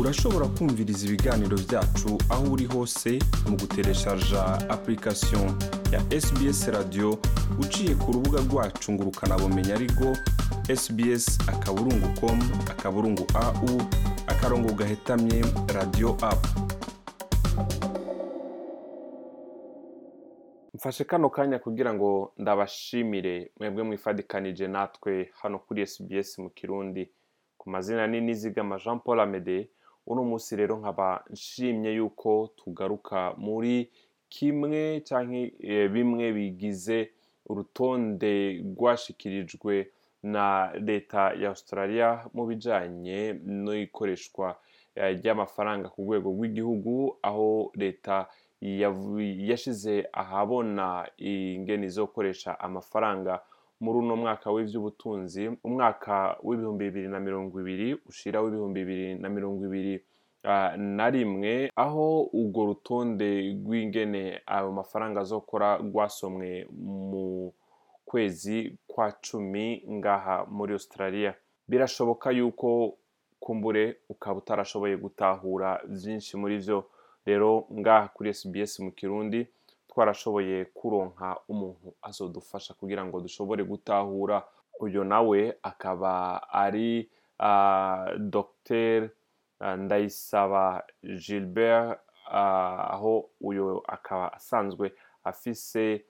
urashobora kumviriza ibiganiro byacu aho uri hose mu gutereshaja application ya sbs radio uciye ku rubuga rwacu ngo ukanabumenya ariko sbs akaburungu com akaburungu au akarongo gahetamye radio apu mfashe kano kanya kugira ngo ndabashimire mwebwe mwifadikanije natwe hano kuri SBS mu Kirundi. Ku mazina ni Nizigama Jean Paul Amede uno munsi rero nkaba nshimye yuko tugaruka muri kimwe cyangwa bimwe bigize urutonde rwashikirijwe na leta ya Australia mu bijanye n'ikoreshwa ry'amafaranga ku rwego rw'igihugu aho leta yashize ahabona ingeni zo gukoresha amafaranga muri uno mwaka w'iby'ubutunzi umwaka w'ibihumbi bibiri na mirongo ibiri ushira w'ibihumbi bibiri na mirongo ibiri na rimwe aho urwo rutonde rw'ingene ayo mafaranga azokora rwasomwe mu kwezi kwa cumi ngaha muri australia. Birashoboka yuko kumbure ukaba utarashoboye gutahura byinshi muri byo rero ngaha kuri SBS mu kirundi twarashoboye kuronka umuntu azodufasha kugira ngo dushobore gutahura. Uyu nawe akaba ari Dr ndayisaba gilbert aho uyu akaba asanzwe afise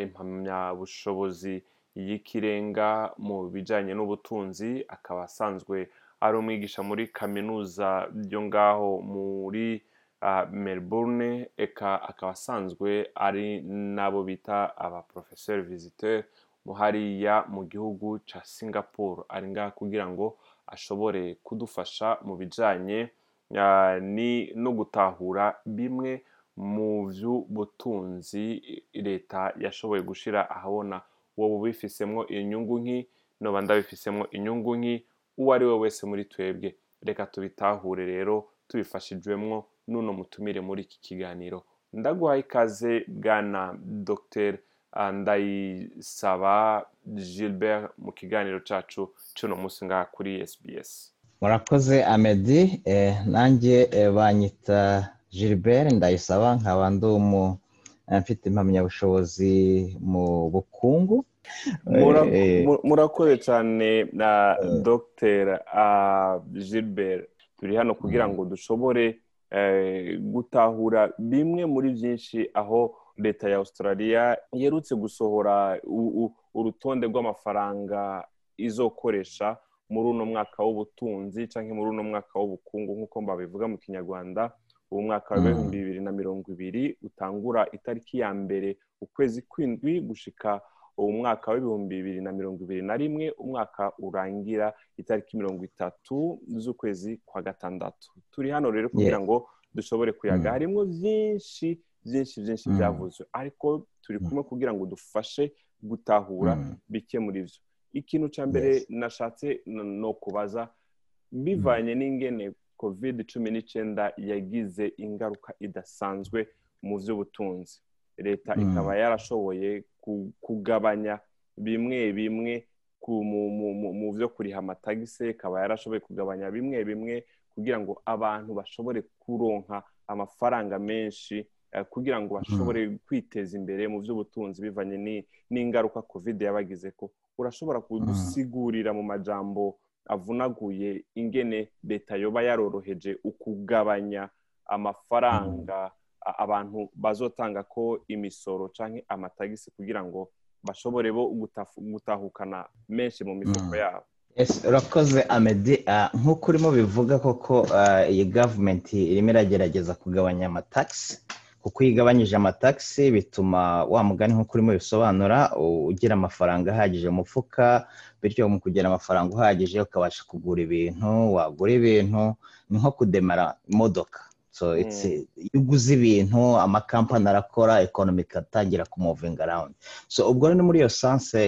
impamyabushobozi y'ikirenga mu bijyanye n'ubutunzi. Akaba asanzwe ari umwigisha muri kaminuza yo ngaho muri melbourne eka akaba asanzwe ari nabo bita abaprofeseri visiteur hariya mu gihugu cya singapore. Ari ngaha kugira ngo ashobore kudufasha mu bijyanye no gutahura bimwe mu by'ubutunzi leta yashoboye gushyira ahabona. Wowe ubifisemo inyungu nki noba ndabifisemo inyungu nki uwo ari we wese muri twebwe. Reka tubitahure rero tubifashijwemo n'uno mutumire muri iki kiganiro. Ndaguhaye ikaze bwana dr ndayisaba gilbert mu kiganiro cyacu cy'uno munsi ngaha kuri sbs murakoze amedi nanjye banyita gilbert ndayisaba nkaba ndi umu mfite impamyabushobozi mu bukungu. Murakoze cyane na dr gilbert. Turi hano kugira ngo dushobore gutahura bimwe muri byinshi aho leta ya australia yerutse gusohora urutonde rw'amafaranga izokoresha muri uno mwaka w'ubutunzi cyangwa muri uno mwaka w'ubukungu nk'uko babivuga mu kinyarwanda uwo mwaka w'ibihumbi bibiri na mirongo ibiri utangura itariki ya mbere ukwezi kw'indwi gushika uwo mwaka w'ibihumbi bibiri na mirongo ibiri na rimwe umwaka urangira itariki mirongo itatu z'ukwezi kwa gatandatu. Turi hano rero kugira ngo dushobore kuyaga. Harimo byinshi byinshi byinshi byavuzwe ariko turi kumwe kugira ngo dufashe gutahura bike muri byo ikintu cya mbere nashatse no kubaza bivanye n'ingene covid cumi n'icyenda yagize ingaruka idasanzwe mu by'ubutunzi leta ikaba yarashoboye kugabanya bimwe bimwe mu byo kuriha amatagisi ikaba yarashoboye kugabanya bimwe bimwe kugira ngo abantu bashobore kuronka amafaranga menshi kugira ngo bashobore kwiteza imbere mu by'ubutunzi bivanye n'ingaruka covid yabagize ko urashobora kudusigurira mu majambo avunaguye ingene leta yoba yaroroheje ukugabanya amafaranga abantu bazotanga ko imisoro cyangwa amatagisi kugira ngo bashobore bo gutahukana menshi mu mifuko yabo. Urakoze amedi nk'uko urimo bivuga koko iyi gavumenti irimo iragerageza kugabanya amatagisi kuko iyo igabanyije amatagisi bituma wa mugani nk'uko urimo bisobanura ugira amafaranga ahagije mu mufuka bityo mu kugira amafaranga uhagije ukabasha kugura ibintu wagura ibintu ni nko kudemara imodoka. Iyo uguze ibintu amakampani arakora ekonomi ikatangira kumuvinga arawundi so ubwo ni muri iyo sanse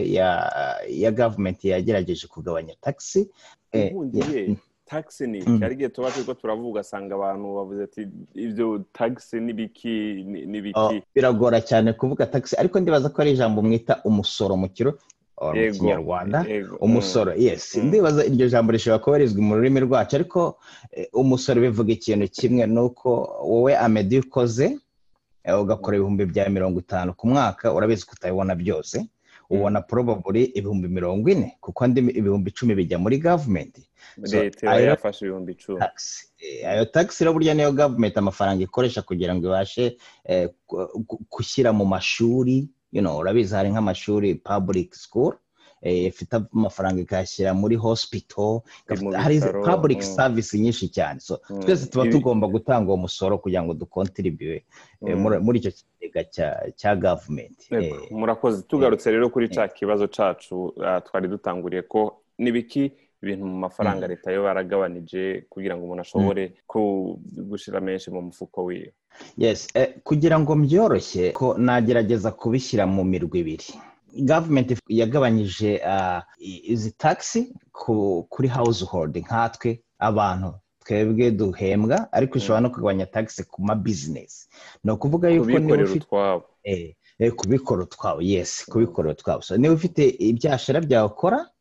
ya gavumenti yagerageje kugabanya tagisi tagisi ni iki hari igihe tuba turiko turavuga ugasanga abantu bavuze ati ibyo tagisi n'ibiki n'ibiki? Biragora cyane kuvuga tagisi ariko ndibaza ko ari ijambo mwita umusoro mu kiro mu kinyarwanda umusoro yes. Ndibaza iryo jambo rishobora kuba rizwi mu rurimi rwacu ariko eh, umusoro bivuga ikintu kimwe ni uko wowe amedi ukoze eh, ugakora ibihumbi bya mirongo itanu ku mwaka urabizi ko utabibona byose ubona probably ibihumbi mirongo ine kuko andi ibihumbi icumi bijya muri gavumenti leta iba yafashe ibihumbi icumi. tax Eh, ayo tax rero burya niyo gavumenti amafaranga ikoresha kugira ngo ibashe gushyira mu mashuri urabizi hari nk'amashuri public school eh, ifite amafaranga ikayashyira muri hospital hari public mm. service nyinshi cyane Mm. twese tuba tugomba gutanga uwo musoro kugira ngo dukontribue eh, Mm. muri- icyo kigega cya- gavumenti Yego, murakoze tugarutse rero kuri cya kibazo cyacu ah, twari dutanguriye ko n'ibiki ibintu mu mafaranga leta yo baragabanije kugira ngo umuntu ashobore ku- gushyira menshi mu mufuko wiwe. Yes. Eh, kugira ngo byoroshye ko nagerageza kubishyira mu mirwi ibiri. Gavumenti yagabanyije ah, izi taxi ku- kuri household. Nkatwe abantu twebwe duhembwa ariko ishobora no kugabanya taxi ku ma business. Ni ukuvuga yuko niba ufite utwabo. Eh, eh, kubikora kubikora so niba ufite ibyashara byawe ukora Mm. hari-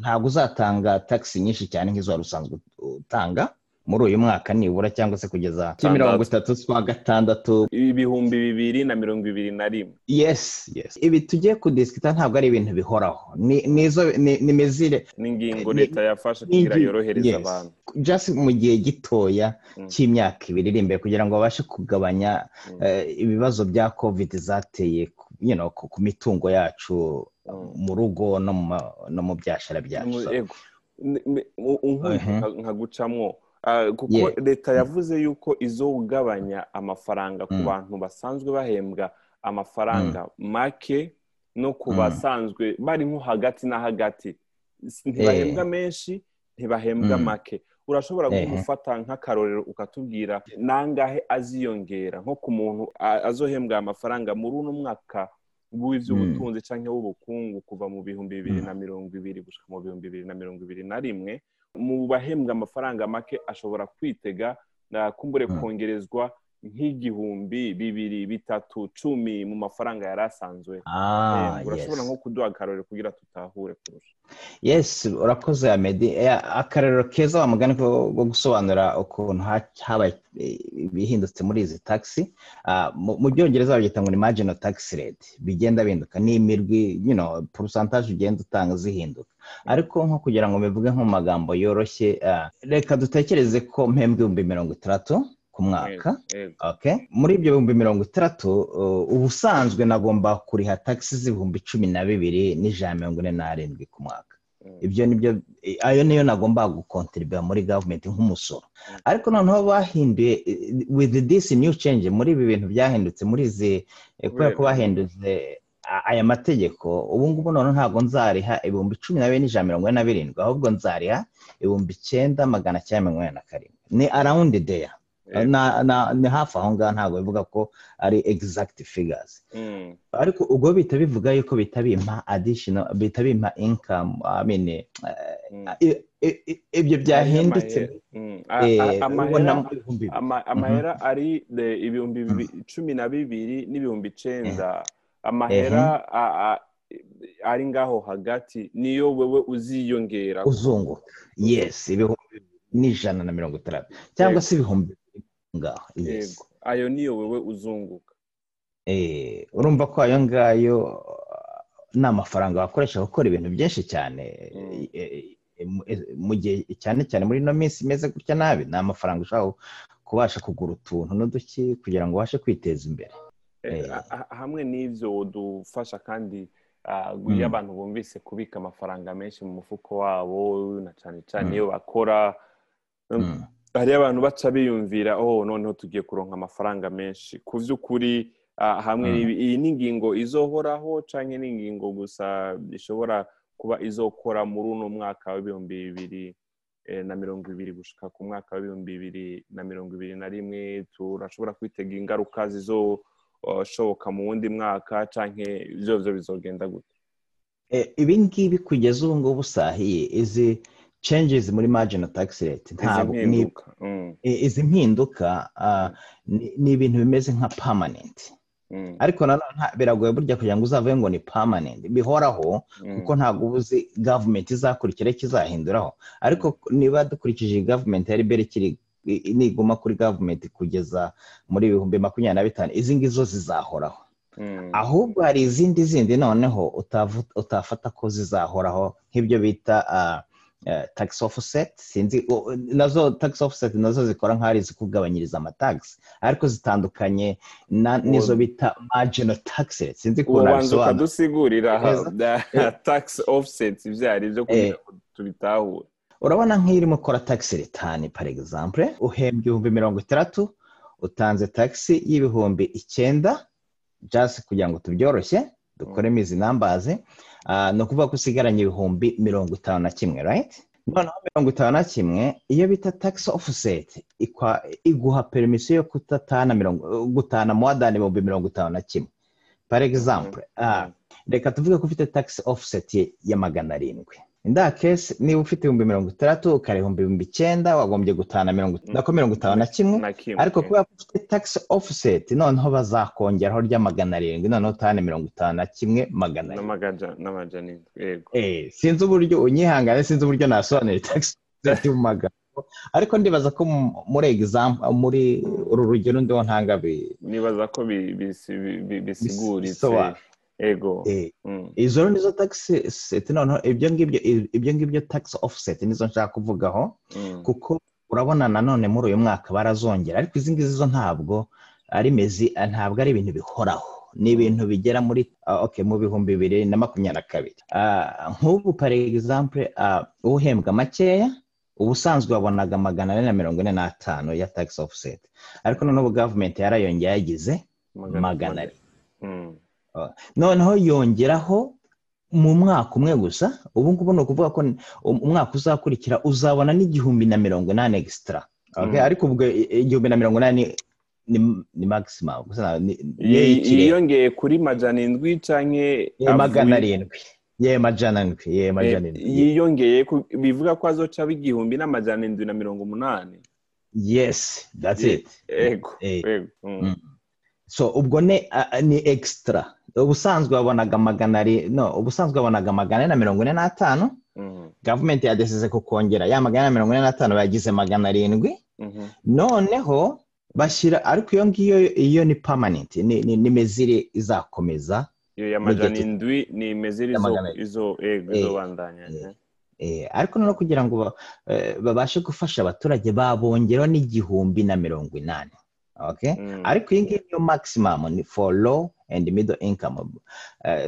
ntabwo uzatanga taxi nyinshi cyane nk'izo wari usanzwe utanga. Muri uyu mwaka nibura cyangwa se kugeza mirongo itatu z'ukwa gatandatu. Ibihumbi bibiri na mirongo ibiri na rimwe. Yes yes. Ibi tugiye kudisikita ntabwo ari ibintu bihoraho. Ni mezire Ni- leta yafashe kugira yorohereza abantu. Just mu gihe gitoya Mm. cy'imyaka ibiri iri imbere kugira ngo babashe kugabanya Mm. eh, ibibazo bya covid zateye ku- mitungo yacu. Mm. Mu rugo no mu byashara byacu nkagucamwo Ah, kuko leta yavuze yuko izogabanya amafaranga ku Mm. bantu basanzwe bahembwa amafaranga make no ku Mm. basanzwe bari nko hagati na hagati. Ntibahembwa menshi ntibahembwa Mm. make. Urashobora gufata nk'akarorero ukatubwira nangahe aziyongera. Nko ku muntu azohembwa amafaranga muri uno mwaka w'iby'ubutunzi cyangwa w'ubukungu kuva mu bihumbi bibiri na mirongo ibiri gushyira mu bihumbi bibiri na mirongo ibiri na rimwe mu bahembwa amafaranga make ashobora kwitega kumbure Mm. kongerezwa nk'igihumbi bibiri bitatu cumi mu mafaranga yari asanzwe ah, ahembwa. urashobora nko kuduha akarorero kugira tutahure kurusha yes urakoze amedi Eh, akarero keza wa mugani ko gusobanura ukuntu ha- habaye eh, ibihindutse muri izi taxi. Ah, mu byongereza babyita ngo ni marginal tax rate. Bigenda bihinduka. Ni imirwi pourcentage ugenda utanga zihinduka. Ariko nko kugira ngo mbivuge nko mu magambo yoroshye ah, reka dutekereze ko mpembwa ibihumbi mirongo itandatu ku mwaka muri ibyo bihumbi mirongo itandatu uh, ubusanzwe nagomba kuriha taxi z'ibihumbi cumi na bibiri n'ijana mirongo ine n'arindwi ku mwaka. Mm. ibyo ni byo ayo niyo nagomba gukontribuya muri gavumenti nk'umusoro. Ariko noneho bahinduye eh, with this new change muri ibi bintu byahindutse muri izi eh, kubera ko bahindutse a- aya mategeko ubu ngubu noneho ntabwo nzariha ibihumbi cumi na bibiri n'ijana mirongo ine na birindwi ahubwo nzariha ibihumbi icyenda magana cyenda mirongo ine na karindwi. Ni arawundi deya ni hafi aho ngaho ntabwo bivuga ko ari exact figures. Mm. ariko ubwo bihita bivuga yuko bihita bimpa additional bihita bimpa income I mean, eh, ibyo byahindutse. Amahera. Mm. A- eh, amahera ari de- ibihumbi bibi- cumi na bibiri n'ibihumbi icenda amahera ari ngaho hagati niyo wewe uziyongera. Uzunguka. Yes ibihumbi n'ijana na mirongo itandatu. Cyangwa se ibihumbi ngaho yego ayo niyo wewe uzunguka Eh, urumva ko ayo ngayo uh, ni amafaranga wakoresha gukora ibintu byinshi cyane Mm. eh, eh, mu- gihe cyane cyane muri ino minsi imeze gutya nabi ni amafaranga ushobora kubasha kugura utuntu n'uduki kugira ngo ubashe kwiteza imbere ha- ha- hamwe n'ibyo dufasha kandi ah, Mm. iyo abantu bumvise kubika amafaranga menshi mu mufuko wabo na cyane cyane Mm. iyo bakora Mm. Hariyo abantu baca biyumvira oh noneho tugiye kuronka amafaranga menshi ku by'ukuri hamwe Mm. n'ibi- iyi ni ingingo izohoraho cyangwa ni ingingo gusa ishobora kuba izokora muri uno mwaka w'ibihumbi bibiri eh, na mirongo ibiri gushika ku mwaka w'ibihumbi bibiri na mirongo ibiri na rimwe turashobora kwitega ingaruka zizoshoboka mu wundi mwaka cyangwa ibyo byo bizogenda gute Eh, ibi ngibi kugeza ubu ngubu sahiye izi changes muri marginal tax rate. Ntabwo Mm. izi mpinduka ni ibintu bimeze nka permanent. Ariko nanone biragoye burya kugira ngo uzavuge ngo ni permanent. Bihoraho kuko ntabwo uba uzi gavumenti izakurikira ikizahinduraho ariko niba dukurikije gavumenti yari mbere ikiri niguma kuri gavumenti kugeza muri ibihumbi makumyabiri na bitanu izi ngizo zizahoraho. Ahubwo hari izindi zindi noneho utafata ko zizahoraho nk'ibyo bita tax offset sinzi na zo tax offset na zo zikora nk'aho ari izikugabanyiriza amatagisi ariko zitandukanye n'izo bita marginal tax rate. Sinzi ukuntu ubanza ukadusigurira tax offset ibyo ari byo kugira ngo tubitahure. Urabona nk'irimo ukora tax return par exemple uhembwa ibihumbi mirongo itandatu utanze taxi y'ibihumbi icyenda just kugira ngo tubyoroshye dukoremo izi nambazi ni ukuvuga ko usigaranye ibihumbi mirongo itanu na kimwe right? Noneho mirongo itanu na kimwe iyo bita tax offset iguha permisiyo yo kutatana mirongo gutana muwadani ibihumbi mirongo itanu na kimwe. Par exemple reka tuvuge ko ufite tax offset ya magana arindwi. Inda kesi niba ufite ibihumbi mirongo itandatu ukareba ibihumbi icyenda wagombye gutana mirongo itanu na kimwe. Ariko kubera ko ufite tax offset noneho bazakongeraho rya magana arindwi noneho utahane mirongo itanu na kimwe magana arindwi. Sinzi uburyo unyihangane sinzi uburyo nasobanura tax offset mu magambo ariko ndibaza ko muri egizampu muri uru rugero ndiho ntanga nibaza ko bisiguritse. Ego. Izo nizo taxi seti noneho ibyo ngibyo ibyo ngibyo tax offset nizo nshaka kuvugaho kuko urabona nanone muri uyu mwaka barazongera ariko izi ngizi zo ntabwo ari mezi ntabwo ari ibintu bihoraho. Ni ibintu bigera muri mu bihumbi bibiri na makumyabiri na kabiri. Nk'ubu pari egizampure uhembwa makeya ubusanzwe wabonaga magana ane na mirongo ine n'atanu ya tax offset. Ariko noneho gavumenti yarayongeye yagize magana ane. Noneho yongeraho mu mwaka umwe gusa ubu ngubu ni ukuvuga ko umwaka uzakurikira uzabona n'igihumbi na mirongo inani egisitara ariko ubwo igihumbi na mirongo inani ni magisimamu yiyongeye kuri majana indwi cyangwa magana arindwi. Ye majana indwi ye majana indwi. yiyongeye bivuga ko azoca igihumbi n'amajana indwi na mirongo umunani. Yesi datsi iti ego so ubwo ni egisitara ubusanzwe wabonaga magana no ubusanzwe wabonaga magana ane na mirongo ine n'atanu. Gavumenti yadesize kukongera ya magana ane na mirongo ine n'atanu bagize magana arindwi. Noneho bashyira ariko iyo ngiyo iyo ni pamanenti ni mezire izakomeza. Iyo ya majana indwi ni mezire izo bandanya ariko noneho kugira ngo babashe gufasha abaturage babongeraho n'igihumbi na mirongo inani. Ariko iyi ngiyi niyo maximum ni for low and middle income.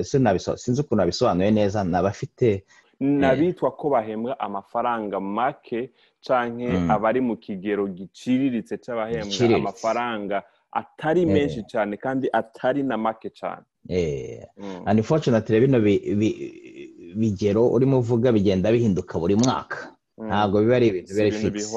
Sinzi ukuntu nabisobanuye neza ni abafite n'abitwa ko bahembwa amafaranga make cyangwa abari mu kigero giciriritse cy'abahembwa amafaranga atari menshi cyane kandi atari na make cyane unfortunately bino bigero urimo uvuga bigenda bihinduka buri mwaka. Ntabwo biba ari ibintu biri fikisi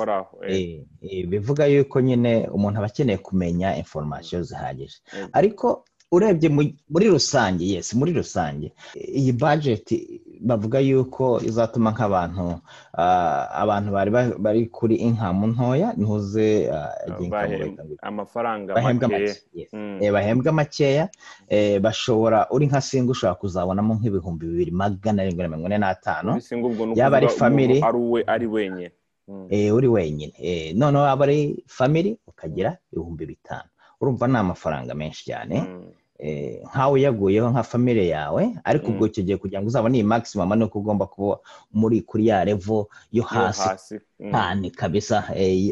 bivuga yuko nyine umuntu aba akeneye kumenya inforomasiyo zihagije. Ariko urebye muri rusange yesi muri rusange. Iyi bajeti bavuga yuko izatuma nk'abantu abantu bari kuri inkamu ntoya ntuze amafaranga bahembwa makeya bashobora uri nka singa ushobora kuzabonamo nk'ibihumbi bibiri magana arindwi na mirongo ine n'atanu. Yaba ari famiri ari wenyine. Uri wenyine. Noneho waba ari famiri ukagira ibihumbi bitanu. Urumva ni amafaranga menshi cyane. Nkawe uyaguyeho nka famire yawe ariko ubwo icyo gihe kugira ngo uzabone iyi maximum ni uko ugomba kuba muri kuri ya revo yo hasi cyane kabisa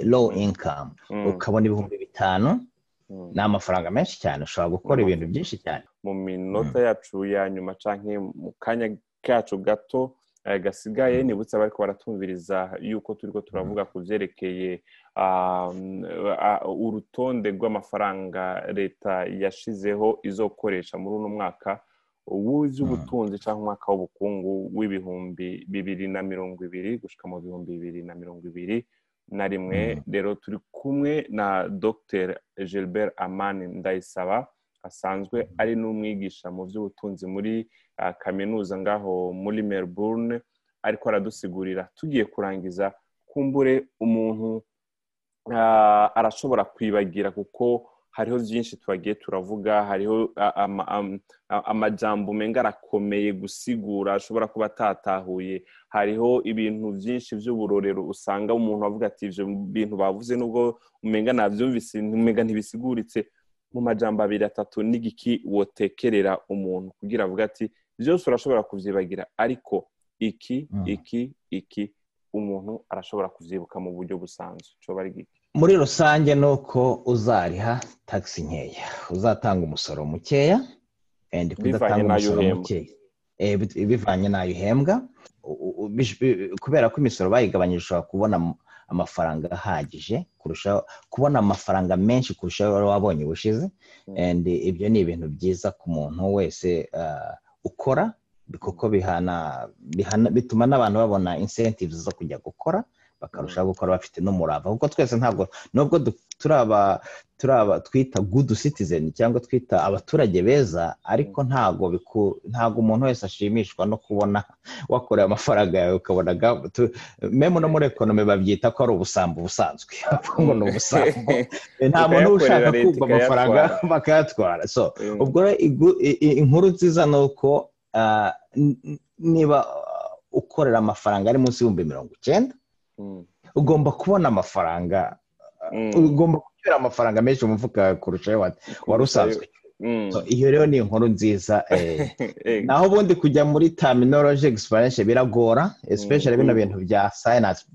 low income. Ukabona ibihumbi bitanu ni amafaranga menshi cyane. Ushobora gukora ibintu byinshi cyane. Mu minota yacu ya nyuma cyangwa mu kanya kacu gato gasigaye nibutse abari baratumviriza yuko turi ko turavuga ku byerekeye urutonde rw'amafaranga leta yashizeho izokoresha muri uno mwaka w'ubutunzi cyangwa umwaka w'ubukungu w'ibihumbi bibiri na mirongo ibiri gushyika mu bihumbi bibiri na mirongo ibiri na rimwe. Rero turi kumwe na dr gilbert amani ndayisaba asanzwe ari n'umwigisha mu by'ubutunzi muri kaminuza ngaho muri melbourne ariko aradusigurira. Tugiye kurangiza kumbure umuntu arashobora kwibagira kuko hariho byinshi twagiye turavuga hariho amajambo umenga arakomeye gusigura ashobora kuba atatahuye. Hariho ibintu byinshi by'uburorero usanga umuntu avuga ati ibyo bintu bavuze nubwo umenga nabyumvise umenga ntibisiguritse. Mu majambo abiri atatu n'igiki wotekerera umuntu kugira avuga ati byose urashobora kubyibagira. Ariko iki iki iki umuntu arashobora kubyibuka mu buryo busanzwe. Muri rusange ni uko uzariha tagisi nkeya. Uzatanga umusoro mukeya kudatanga umusoro mukeya. Bivanye n'ayo uhembwa. Kubera ko imisoro bayigabanyije ushobora kubona amafaranga ahagije kurushaho kubona amafaranga menshi kurushaho wari wabonye ubushize. Ibyo ni ibintu byiza ku muntu wese ukora kuko bituma n'abantu babona incentives zo kujya gukora. Bakarushaho gukora bafite n'umurava. Kuko twese ntabwo nubwo turaba turaba twita good citizen cyangwa twita abaturage beza ariko ntabwo ntabwo umuntu wese ashimishwa no kubona wakoreye amafaranga yawe ukabona memu no muri ekonomi babyita ko ari ubusambo busanzwe. Ngo ni ubusambo. Nta muntu ushaka kumva amafaranga bakayatwara. So ubwo inkuru nziza ni uko niba ukorera amafaranga ari munsi y'ibihumbi mirongo icyenda ugomba kubona amafaranga ugomba kugira amafaranga menshi mu mufuka kurusha wari usanzwe. iyo rero ni inkuru nziza naho ubundi kujya muri terminology explanation biragora especially bino bintu bya science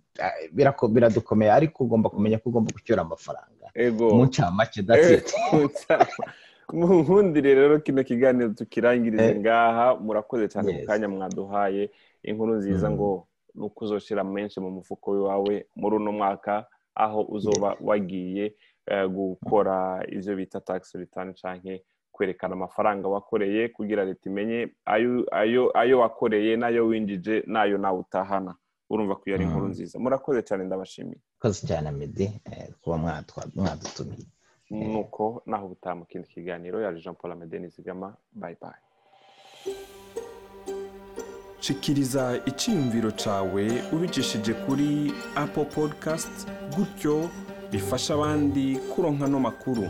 biradukomeye ariko ugomba kumenya ko ugomba gucyura amafaranga. Mu ncamake that's nkundire rero kino kiganiro tukirangirize ngaha murakoze cyane ku kanya mwaduhaye inkuru nziza ngo ni uko uzoshyira menshi mu mufuko wawe muri uno mwaka aho uzoba wagiye gukora ibyo bita tagisi ritani cyangwa kwerekana amafaranga wakoreye kugira leta imenye ayo wakoreye n'ayo winjije n'ayo nawe utahana. Urumva ko iyo ari inkuru nziza. Murakoze cyane ndabashimiye. Murakoze cyane medi kuba mwadutumiye nuko naho ubutaha mu kindi kiganiro yaje jean paul amede nizigama. Bayi bayi shikiriza icyiyumviro cyawe ubicishije kuri apple podcast gutyo bifasha abandi kuronka no makuru.